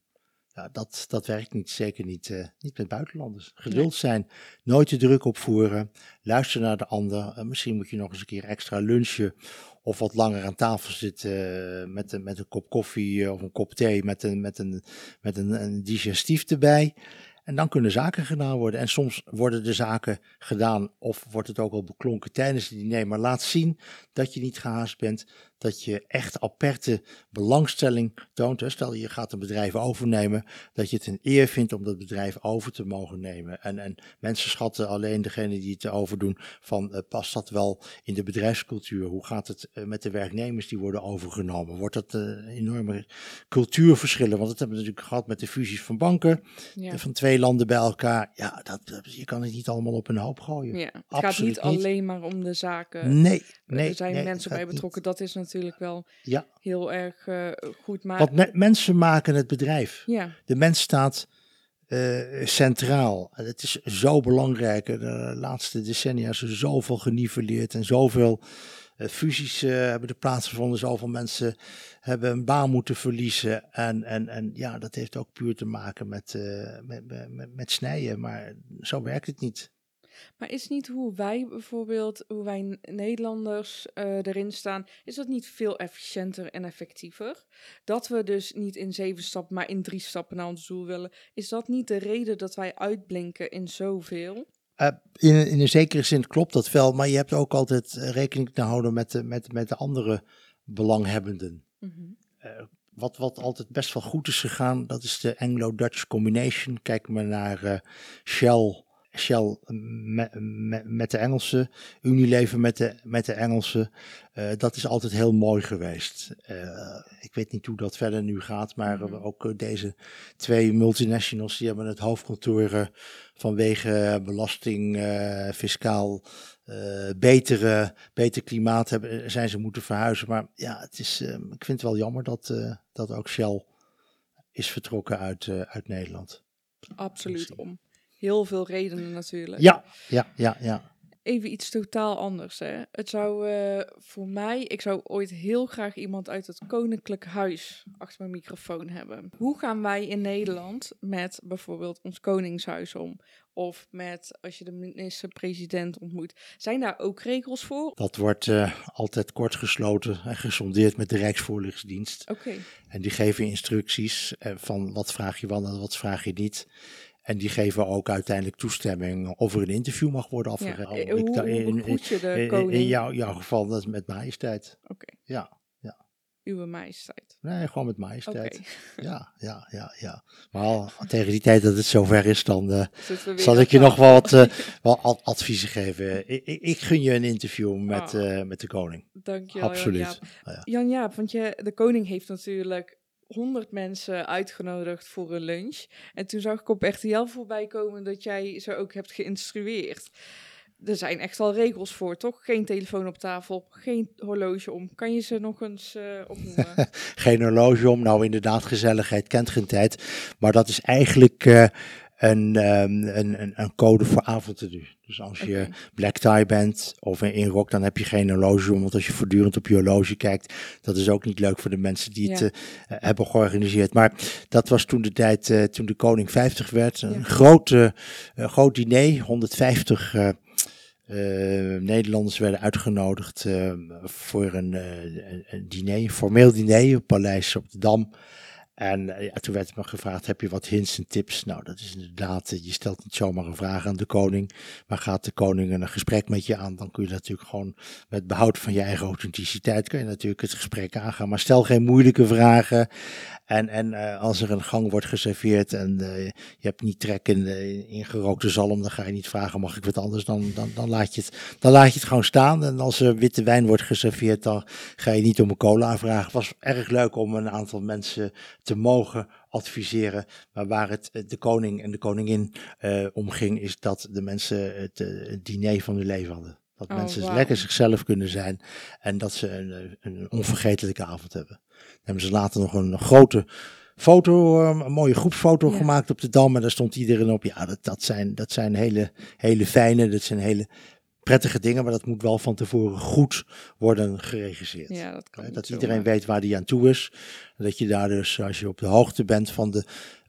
Ja, dat, dat werkt niet, zeker niet, uh, niet met buitenlanders. Geduld zijn, nooit de druk opvoeren, luisteren naar de ander. Uh, misschien moet je nog eens een keer extra lunchen of wat langer aan tafel zitten met, met een kop koffie of een kop thee met een, met een, met een, een digestief erbij. En dan kunnen zaken gedaan worden. En soms worden de zaken gedaan of wordt het ook al beklonken tijdens het diner. Maar laat zien dat je niet gehaast bent, dat je echt aperte belangstelling toont. Stel je gaat een bedrijf overnemen, dat je het een eer vindt om dat bedrijf over te mogen nemen. En, en mensen schatten alleen degene die het overdoen van uh, past dat wel in de bedrijfscultuur? Hoe gaat het uh, met de werknemers die worden overgenomen? Wordt dat uh, enorme cultuurverschillen? Want dat hebben we natuurlijk gehad met de fusies van banken, ja. van twee landen bij elkaar. Ja, dat, je kan het niet allemaal op een hoop gooien. Ja, het gaat niet, alleen maar om de zaken. Nee, nee. Er zijn nee, mensen bij betrokken. Dat is natuurlijk wel ja. heel erg uh, goed. Maar... Want me mensen maken het bedrijf. Ja. De mens staat uh, centraal. Het is zo belangrijk. De laatste decennia is er zoveel geniveleerd en zoveel uh, fusies hebben er plaatsgevonden. Zoveel mensen hebben een baan moeten verliezen. En, en, en ja, dat heeft ook puur te maken met, met, met, met snijden. Maar zo werkt het niet. Maar is niet hoe wij bijvoorbeeld, hoe wij Nederlanders uh, erin staan, is dat niet veel efficiënter en effectiever? Dat we dus niet in zeven stappen, maar in drie stappen naar ons doel willen. Is dat niet de reden dat wij uitblinken in zoveel? Uh, in, in een zekere zin klopt dat wel, maar je hebt ook altijd eh, rekening te houden met de, met, met de andere belanghebbenden. Mm -hmm. uh, wat, wat altijd best wel goed is gegaan, dat is de Anglo-Dutch combination. Kijk maar naar Shell Shell met, met, de Engelsen, Unilever met de, met de Engelsen. Uh, dat is altijd heel mooi geweest. Uh, ik weet niet hoe dat verder nu gaat, maar -hmm. ook deze twee multinationals die hebben het hoofdkantoor vanwege belasting, fiscaal betere, beter klimaat hebben, zijn ze moeten verhuizen. Maar ja, het is, ik vind het wel jammer dat, dat ook Shell is vertrokken uit, uit Nederland. Absoluut om heel veel redenen natuurlijk. Ja, ja, ja, ja. Even iets totaal anders. Hè. Het zou uh, voor mij, ik zou ooit heel graag iemand uit het Koninklijk Huis achter mijn microfoon hebben. Hoe gaan wij in Nederland met bijvoorbeeld ons Koningshuis om? Of met als je de minister-president ontmoet. Zijn daar ook regels voor? Dat wordt uh, altijd kort gesloten en gesondeerd met de Rijksvoorlichtingsdienst. Oké. En die geven instructies uh, van wat vraag je wel en wat vraag je niet. En die geven ook uiteindelijk toestemming of er een interview mag worden afgegeven. Ja. Hoe, hoe, in, in? In, jouw, jouw geval dat met majesteit. Oké. Ja, ja. Uw majesteit? Nee, gewoon met majesteit. Okay. Ja, ja, ja, ja. Maar al, tegen die tijd dat het zover is, dan uh, zal ik je nog wat, uh, wat adviezen geven. Ik, ik, gun je een interview met, oh. uh, met de koning. Dank je wel, Absoluut. Jan Jaap. Jan Jaap, want je, de koning heeft natuurlijk 100 mensen uitgenodigd voor een lunch. En toen zag ik op RTL voorbij komen dat jij ze ook hebt geïnstrueerd. Er zijn echt al regels voor, toch? Geen telefoon op tafel, geen horloge om. Kan je ze nog eens uh, opnoemen? geen horloge om, nou inderdaad, gezelligheid kent geen tijd. Maar dat is eigenlijk uh, een, um, een, een, een, code voor avondtenue. Dus als je black tie bent of in rok, dan heb je geen horloge om. Want als je voortdurend op je horloge kijkt, dat is ook niet leuk voor de mensen die het uh, hebben georganiseerd. Maar dat was toen de tijd, uh, toen de koning 50 werd. Een ja. grote, uh, groot diner, 150 Nederlanders werden uitgenodigd voor een, een, diner, een formeel diner op Paleis op de Dam. En ja, toen werd me gevraagd, heb je wat hints en tips? Nou, dat is inderdaad, uh, je stelt niet zomaar een vraag aan de koning, maar gaat de koning een gesprek met je aan, dan kun je natuurlijk gewoon met behoud van je eigen authenticiteit, kun je natuurlijk het gesprek aangaan. Maar stel geen moeilijke vragen en, en uh, als er een gang wordt geserveerd en je hebt niet trek in, in gerookte zalm, dan ga je niet vragen, mag ik wat anders? Dan, dan, dan, laat, je het, dan laat je het gewoon staan. En als er witte wijn wordt geserveerd, dan ga je niet om een cola vragen. Het was erg leuk om een aantal mensen te mogen adviseren. Maar waar het de koning en de koningin om ging, is dat de mensen het, het diner van hun leven hadden. Dat oh, mensen wow. lekker zichzelf kunnen zijn en dat ze een, een onvergetelijke avond hebben. Dan hebben ze later nog een grote foto, een mooie groepsfoto ja. gemaakt op de Dam. En daar stond iedereen op. Ja, dat, dat, zijn, dat zijn hele, hele fijne, dat zijn hele prettige dingen, maar dat moet wel van tevoren goed worden geregisseerd. Ja, dat, kan dat iedereen weet waar die aan toe is. Dat je daar dus, als je op de hoogte bent van de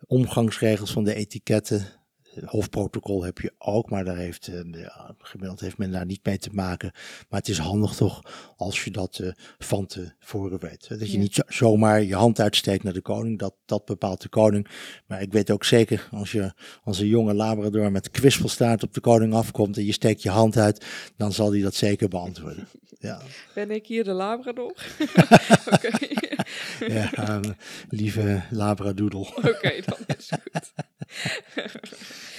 omgangsregels, van de etiketten, hofprotocol heb je ook, maar daar heeft, uh, ja, gemiddeld heeft men daar niet mee te maken. Maar het is handig toch als je dat uh, van tevoren weet. Dat je ja. niet zo, zomaar je hand uitsteekt naar de koning, dat, dat bepaalt de koning. Maar ik weet ook zeker, als je als een jonge labrador met kwispelstaart op de koning afkomt en je steekt je hand uit, dan zal hij dat zeker beantwoorden. Ja. Ben ik hier de labrador? ja, um, lieve labradoodle. Oké, okay, dan is goed.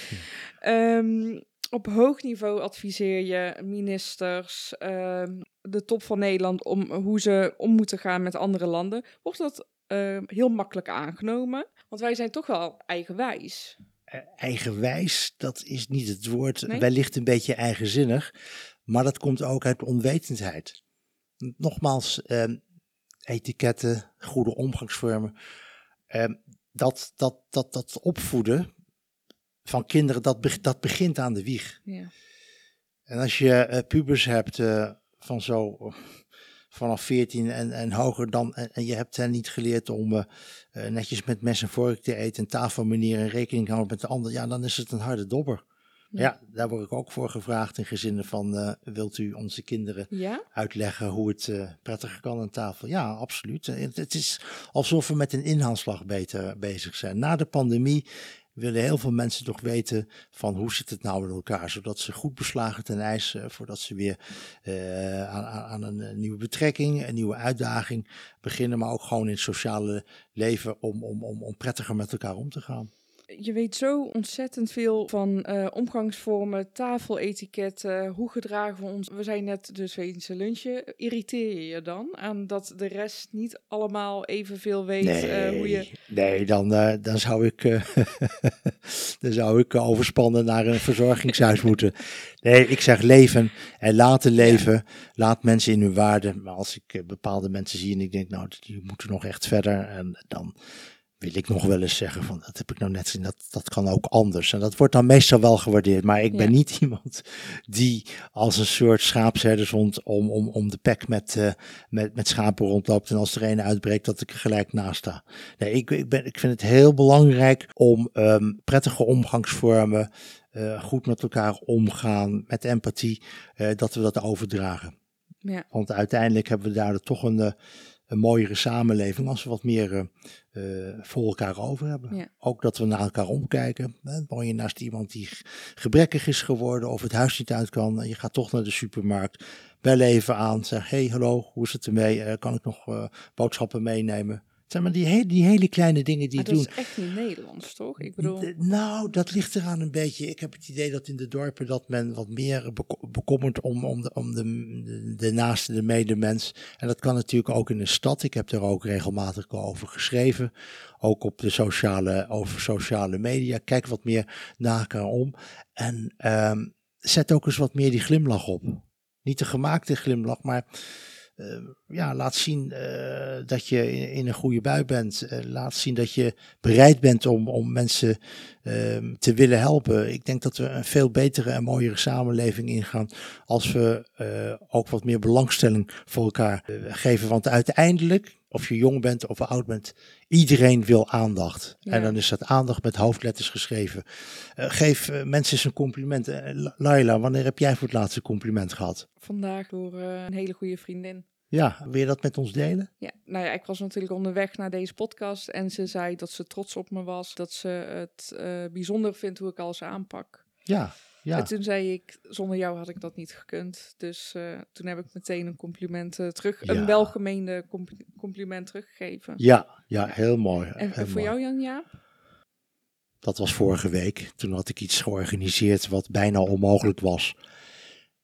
um, op hoog niveau adviseer je ministers, um, de top van Nederland, om hoe ze om moeten gaan met andere landen. Wordt dat uh, heel makkelijk aangenomen? Want wij zijn toch wel eigenwijs. Uh, eigenwijs, dat is niet het woord. Nee? Wellicht een beetje eigenzinnig. Maar dat komt ook uit onwetendheid. Nogmaals, uh, etiketten, goede omgangsvormen. dat, dat, dat, dat opvoeden van kinderen, dat, be dat begint aan de wieg. Ja. En als je uh, pubers hebt uh, van zo uh, vanaf 14 en, en hoger dan, en, en, je hebt hen niet geleerd om uh, netjes met mes en vork te eten, tafelmanier en rekening houden met de ander, ja, dan is het een harde dobber. Ja. ja, daar word ik ook voor gevraagd in gezinnen van, wilt u onze kinderen ja? uitleggen hoe het prettiger kan aan tafel? Ja, absoluut. Het, het is alsof we met een inhaalslag beter bezig zijn. Na de pandemie willen heel veel mensen toch weten van hoe zit het nou in elkaar, zodat ze goed beslagen ten ijs, uh, voordat ze weer uh, aan, aan, een nieuwe betrekking, een nieuwe uitdaging beginnen, maar ook gewoon in het sociale leven om, om, om, om prettiger met elkaar om te gaan. Je weet zo ontzettend veel van uh, omgangsvormen, tafeletiketten, hoe gedragen we ons. We zijn net dus Wezense lunchen. Irriteer je je dan aan dat de rest niet allemaal evenveel weet nee, uh, hoe je... Nee, dan, uh, dan zou ik, dan zou ik overspannen naar een verzorgingshuis moeten. Nee, ik zeg leven en laten leven. Laat mensen in hun waarde. Maar als ik bepaalde mensen zie en ik denk, nou, die moeten nog echt verder. En dan wil ik nog wel eens zeggen van dat heb ik nou net gezien, dat, dat kan ook anders. En dat wordt dan meestal wel gewaardeerd. Maar ik ben niet iemand die als een soort schaapsherdeshond om, om, om de pek met, uh, met, met schapen rondloopt. En als er een uitbreekt, dat ik er gelijk naast sta. Nee, ik, ik, ben, ik vind het heel belangrijk om um, prettige omgangsvormen, uh, goed met elkaar omgaan, met empathie, uh, dat we dat overdragen. Ja. Want uiteindelijk hebben we daar toch een een mooiere samenleving als we wat meer uh, voor elkaar over hebben. Ook dat we naar elkaar omkijken. Woon je naast iemand die gebrekkig is geworden of het huis niet uit kan. Je gaat toch naar de supermarkt. Bel even aan. Zeg, hey, hallo, hoe is het ermee? Uh, kan ik nog boodschappen meenemen? Zeg maar die, he die hele kleine dingen die doen. Dat is echt niet Nederlands, toch? Ik bedoel... nou, dat ligt eraan een beetje. Ik heb het idee dat in de dorpen dat men wat meer bekommert om, om, de, om de, de, de naaste, de medemens. En dat kan natuurlijk ook in de stad. Ik heb er ook regelmatig over geschreven. Ook op de sociale, over sociale media. Kijk wat meer naar elkaar om. En um, zet ook eens wat meer die glimlach op. Niet de gemaakte glimlach, maar ja, laat zien uh, dat je in, een goede bui bent. Uh, laat zien dat je bereid bent om, om mensen ehm, te willen helpen. Ik denk dat we een veel betere en mooiere samenleving ingaan als we ook wat meer belangstelling voor elkaar geven. Want uiteindelijk, of je jong bent of oud bent, iedereen wil aandacht. Ja. En dan is dat aandacht met hoofdletters geschreven. geef mensen eens een compliment. Laila, wanneer heb jij voor het laatste compliment gehad? Vandaag door een hele goede vriendin. Ja, wil je dat met ons delen? Ja, nou ja, ik was natuurlijk onderweg naar deze podcast en ze zei dat ze trots op me was, dat ze het uh, bijzonder vindt hoe ik alles aanpak. Ja, ja. En toen zei ik, zonder jou had ik dat niet gekund. Dus uh, toen heb ik meteen een compliment uh, terug, ja. een welgemeende compliment teruggegeven. Ja, ja, heel mooi. En heel voor mooi. jou, Jan Jaap? Dat was vorige week. Toen had ik iets georganiseerd wat bijna onmogelijk was.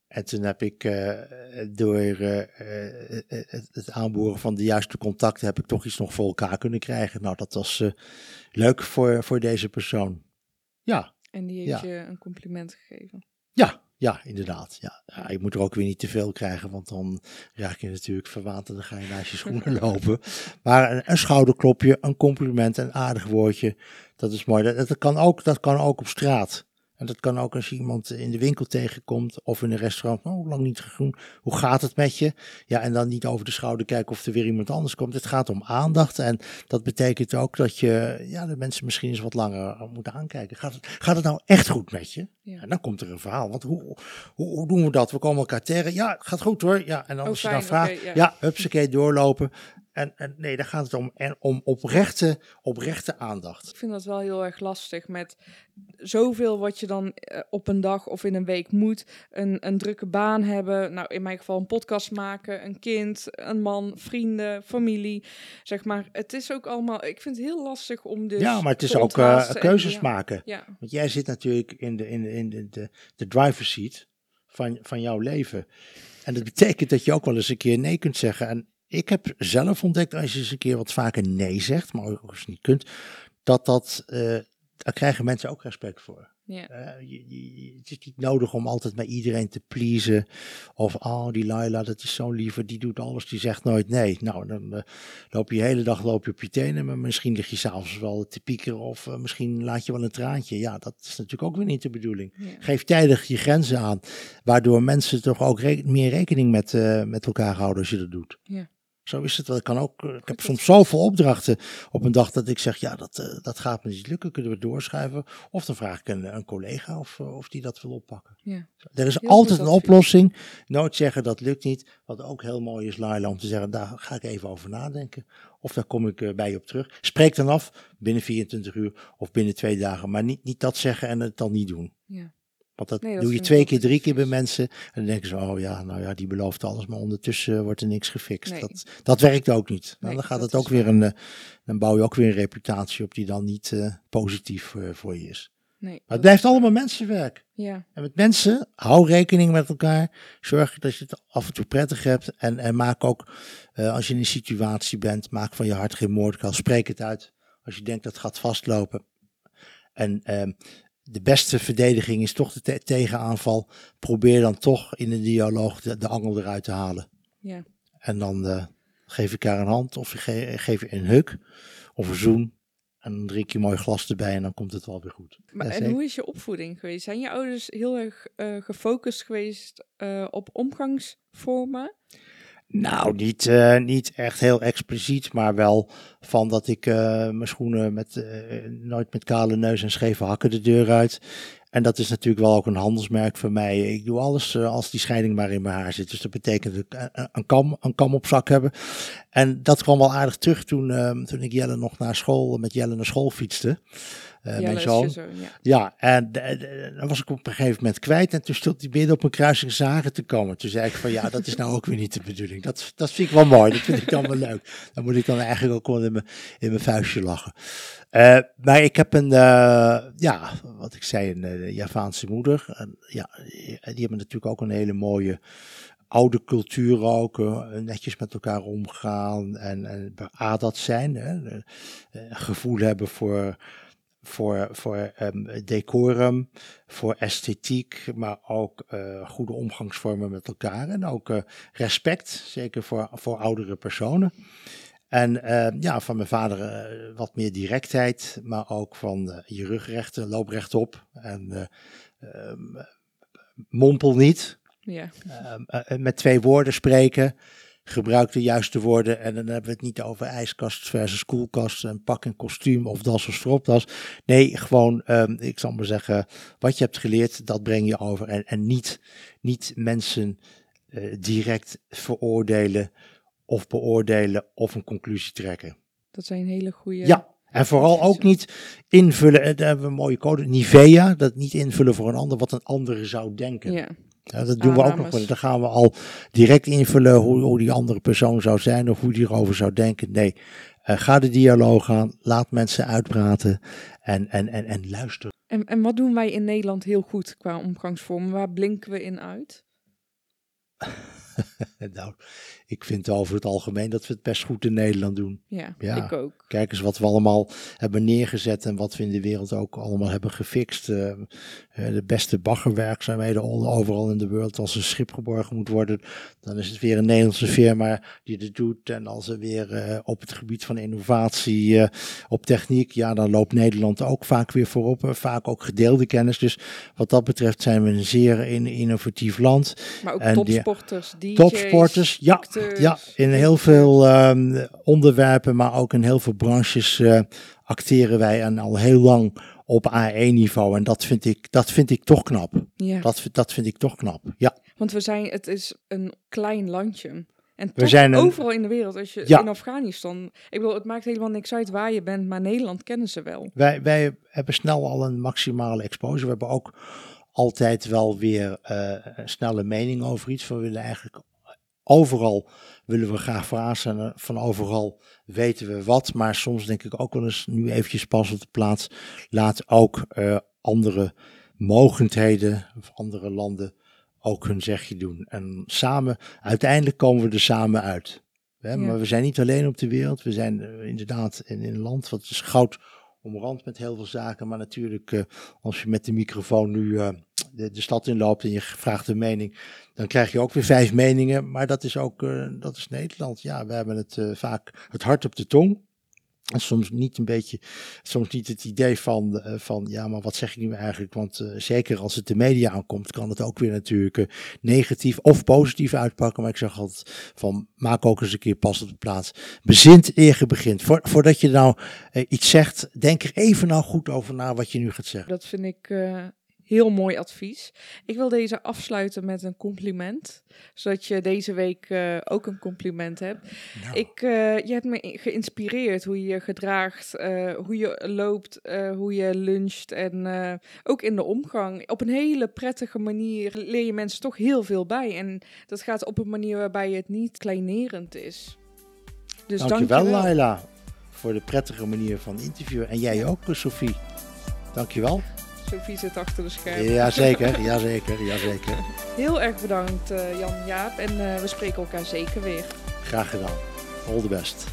En toen heb ik uh, door uh, het, het, aanboren van de juiste contacten, heb ik toch iets nog voor elkaar kunnen krijgen. Nou, dat was leuk voor, voor deze persoon. Ja. En die heeft ja. je een compliment gegeven. Ja, ja, inderdaad. Ja. ja. je moet er ook weer niet te veel krijgen, want dan raak je natuurlijk verwaand en dan ga je naast je schoenen lopen. Maar een, een, schouderklopje, een compliment, een aardig woordje, dat is mooi. Dat, dat, kan, ook, dat kan ook op straat. En dat kan ook als je iemand in de winkel tegenkomt of in een restaurant. Oh, lang niet gegroen. Hoe gaat het met je? Ja, en dan niet over de schouder kijken of er weer iemand anders komt. Het gaat om aandacht. En dat betekent ook dat je ja, de mensen misschien eens wat langer moeten aankijken. Gaat het, gaat het nou echt goed met je? Ja. En dan komt er een verhaal. Want hoe, hoe, hoe doen we dat? We komen elkaar tegen. Ja, het gaat goed hoor. Ja, en dan oh, als je dan vraagt, okay, ja, ja hupsakee, doorlopen. En, en, nee, daar gaat het om, en om oprechte, oprechte aandacht. Ik vind dat wel heel erg lastig met zoveel wat je dan uh, op een dag of in een week moet. Een, een drukke baan hebben. Nou, in mijn geval een podcast maken, een kind, een man, vrienden, familie. Zeg maar, het is ook allemaal. Ik vind het heel lastig om dus. Ja, maar het is ook uh, keuzes en, ja, maken. Ja. Want jij zit natuurlijk in de, in de, in de, de, de driver's seat van, van jouw leven. En dat betekent dat je ook wel eens een keer nee kunt zeggen. En ik heb zelf ontdekt, als je eens een keer wat vaker nee zegt, maar ook als je niet kunt, dat dat, uh, daar krijgen mensen ook respect voor. Ja. Uh, je, je, het is niet nodig om altijd met iedereen te pleasen. Of, oh, die Laila, dat is zo lieve, die doet alles, die zegt nooit nee. Nou, dan uh, loop je de hele dag loop je op je tenen, maar misschien lig je s'avonds wel te piekeren of uh, misschien laat je wel een traantje. Ja, dat is natuurlijk ook weer niet de bedoeling. Ja. Geef tijdig je grenzen aan, waardoor mensen toch ook re meer rekening met, met elkaar houden als je dat doet. Ja. Zo is het wel. Ik, kan ook, ik heb soms zoveel opdrachten op een dag dat ik zeg, ja, dat, uh, dat gaat me niet lukken. Kunnen we doorschuiven? Of dan vraag ik een, een collega of, uh, of die dat wil oppakken. Ja. Er is heel altijd een oplossing. Nooit zeggen, dat lukt niet. Wat ook heel mooi is, Laila, om te zeggen, daar ga ik even over nadenken. Of daar kom ik bij je op terug. Spreek dan af, binnen 24 uur of binnen twee dagen. Maar niet, niet dat zeggen en het dan niet doen. Ja. Want dat, doe je twee keer, drie keer bij mensen. En dan denken ze, oh ja, nou ja, die belooft alles. Maar ondertussen wordt er niks gefixt. Dat, dat werkt ook niet. Nou, dan gaat het ook weer een, dan bouw je ook weer een reputatie op die dan niet positief voor je is. Nee, maar het blijft allemaal mensenwerk. Ja. En met mensen, hou rekening met elkaar. Zorg dat je het af en toe prettig hebt. En, en maak ook, uh, als je in een situatie bent, maak van je hart geen moordkuil. Spreek het uit. Als je denkt dat het gaat vastlopen. En uh, de beste verdediging is toch de te tegenaanval. Probeer dan toch in een dialoog de, de angel eruit te halen. Ja. En dan uh, geef ik haar een hand of ge geef je een huk of een zoen. En dan drink je mooi glas erbij en dan komt het wel weer goed. Maar, en hoe is je opvoeding geweest? Zijn je ouders heel erg uh, gefocust geweest uh, op omgangsvormen? Nou, niet, uh, niet echt heel expliciet, maar wel van dat ik mijn schoenen met nooit met kale neus en scheve hakken de deur uit. En dat is natuurlijk wel ook een handelsmerk voor mij. Ik doe alles als die scheiding maar in mijn haar zit. Dus dat betekent ik een, kam, een kam op zak hebben. En dat kwam wel aardig terug toen, toen ik Jelle nog naar school, met Jelle naar school fietste. Uh, mijn zoon. ja. ja, en dan was ik op een gegeven moment kwijt. En toen stond hij binnen op een kruising zagen te komen. Toen zei ik van ja, dat is nou ook weer niet de bedoeling. Dat, dat vind ik wel mooi. Dat vind ik dan wel leuk. Dan moet ik dan eigenlijk ook wel in mijn, in mijn vuistje lachen. Uh, maar ik heb een, uh, ja, wat ik zei, een Javaanse moeder. En, ja, die hebben natuurlijk ook een hele mooie oude cultuur ook. netjes met elkaar omgaan en, en zijn. Hè, gevoel hebben voor, voor, voor um, decorum, voor esthetiek, maar ook goede omgangsvormen met elkaar. En ook respect, zeker voor, voor oudere personen. En uh, ja, van mijn vader uh, wat meer directheid, maar ook van je rug rechten, loop rechtop en ehm, mompel niet. Ja. Ehm, met twee woorden spreken, gebruik de juiste woorden en dan hebben we het niet over ijskast versus koelkast en pak een kostuum of das of stropdas. Nee, gewoon, um, ik zal maar zeggen, wat je hebt geleerd, dat breng je over en, en niet, niet mensen direct veroordelen of beoordelen of een conclusie trekken. Dat zijn hele goede. Ja, en vooral ook niet invullen, eh, daar hebben we een mooie code, Nivea, dat niet invullen voor een ander wat een andere zou denken. Ja. Ja dat doen we ook nog. Dan gaan we al direct invullen hoe, hoe die andere persoon zou zijn of hoe die erover zou denken. Nee, uh, ga de dialoog aan, laat mensen uitpraten en, en, en, en luister. En, en wat doen wij in Nederland heel goed qua omgangsvormen? Waar blinken we in uit? nou, ik vind over het algemeen dat we het best goed in Nederland doen. Ja, ik ook. Kijk eens wat we allemaal hebben neergezet en wat we in de wereld ook allemaal hebben gefixt. Uh, de beste baggerwerkzaamheden overal in de wereld. Als een schip geborgen moet worden, dan is het weer een Nederlandse firma die het doet. En als er weer uh, op het gebied van innovatie, uh, op techniek, ja, dan loopt Nederland ook vaak weer voorop. vaak ook gedeelde kennis. Dus wat dat betreft zijn we een zeer innovatief land. Maar ook en topsporters, DJ's, Topsporters, ja. Ja, in heel veel um, onderwerpen, maar ook in heel veel branches uh, acteren wij en al heel lang op A1-niveau. En dat vind ik, dat vind ik toch knap. Ja. Dat, dat vind ik toch knap, ja. Want we zijn, het is een klein landje. En we zijn overal in de wereld, als je ja. in Afghanistan, ik bedoel, het maakt helemaal niks uit waar je bent, maar Nederland kennen ze wel. Wij, wij hebben snel al een maximale exposure. We hebben ook altijd wel weer uh, een snelle mening over iets. We willen eigenlijk overal willen we graag vragen. Van overal weten we wat. Maar soms denk ik ook wel eens, nu eventjes pas op de plaats. Laat ook uh, andere mogendheden of andere landen ook hun zegje doen. En samen, uiteindelijk komen we er samen uit. Hè? Maar we zijn niet alleen op de wereld. We zijn uh, inderdaad in, in, een land wat is goud omrand met heel veel zaken. Maar natuurlijk, uh, als je met de microfoon nu de, stad inloopt en je vraagt een mening, dan krijg je ook weer vijf meningen. Maar dat is ook, uh, dat is Nederland. Ja, we hebben het vaak het hart op de tong. En soms niet een beetje, soms niet het idee van, uh, van ja, maar wat zeg ik nu eigenlijk? Want zeker als het de media aankomt, kan het ook weer natuurlijk negatief of positief uitpakken. Maar ik zeg altijd van, maak ook eens een keer pas op de plaats. Bezint eer je begint. Voor, voordat je nou iets zegt, denk er even nou goed over na wat je nu gaat zeggen. Dat vind ik heel mooi advies. Ik wil deze afsluiten met een compliment, zodat je deze week uh, ook een compliment hebt. Nou. Ik, uh, je hebt me geïnspireerd hoe je je gedraagt, uh, hoe je loopt, hoe je luncht en ook in de omgang. Op een hele prettige manier leer je mensen toch heel veel bij. En dat gaat op een manier waarbij het niet kleinerend is. Dus dankjewel, dankjewel. Laila, voor de prettige manier van interviewen. En jij ook, Sophie. Dankjewel. Sophie zit achter de schermen. Jazeker, jazeker, jazeker. Heel erg bedankt uh, Jan Jaap en uh, we spreken elkaar zeker weer. Graag gedaan. All the best.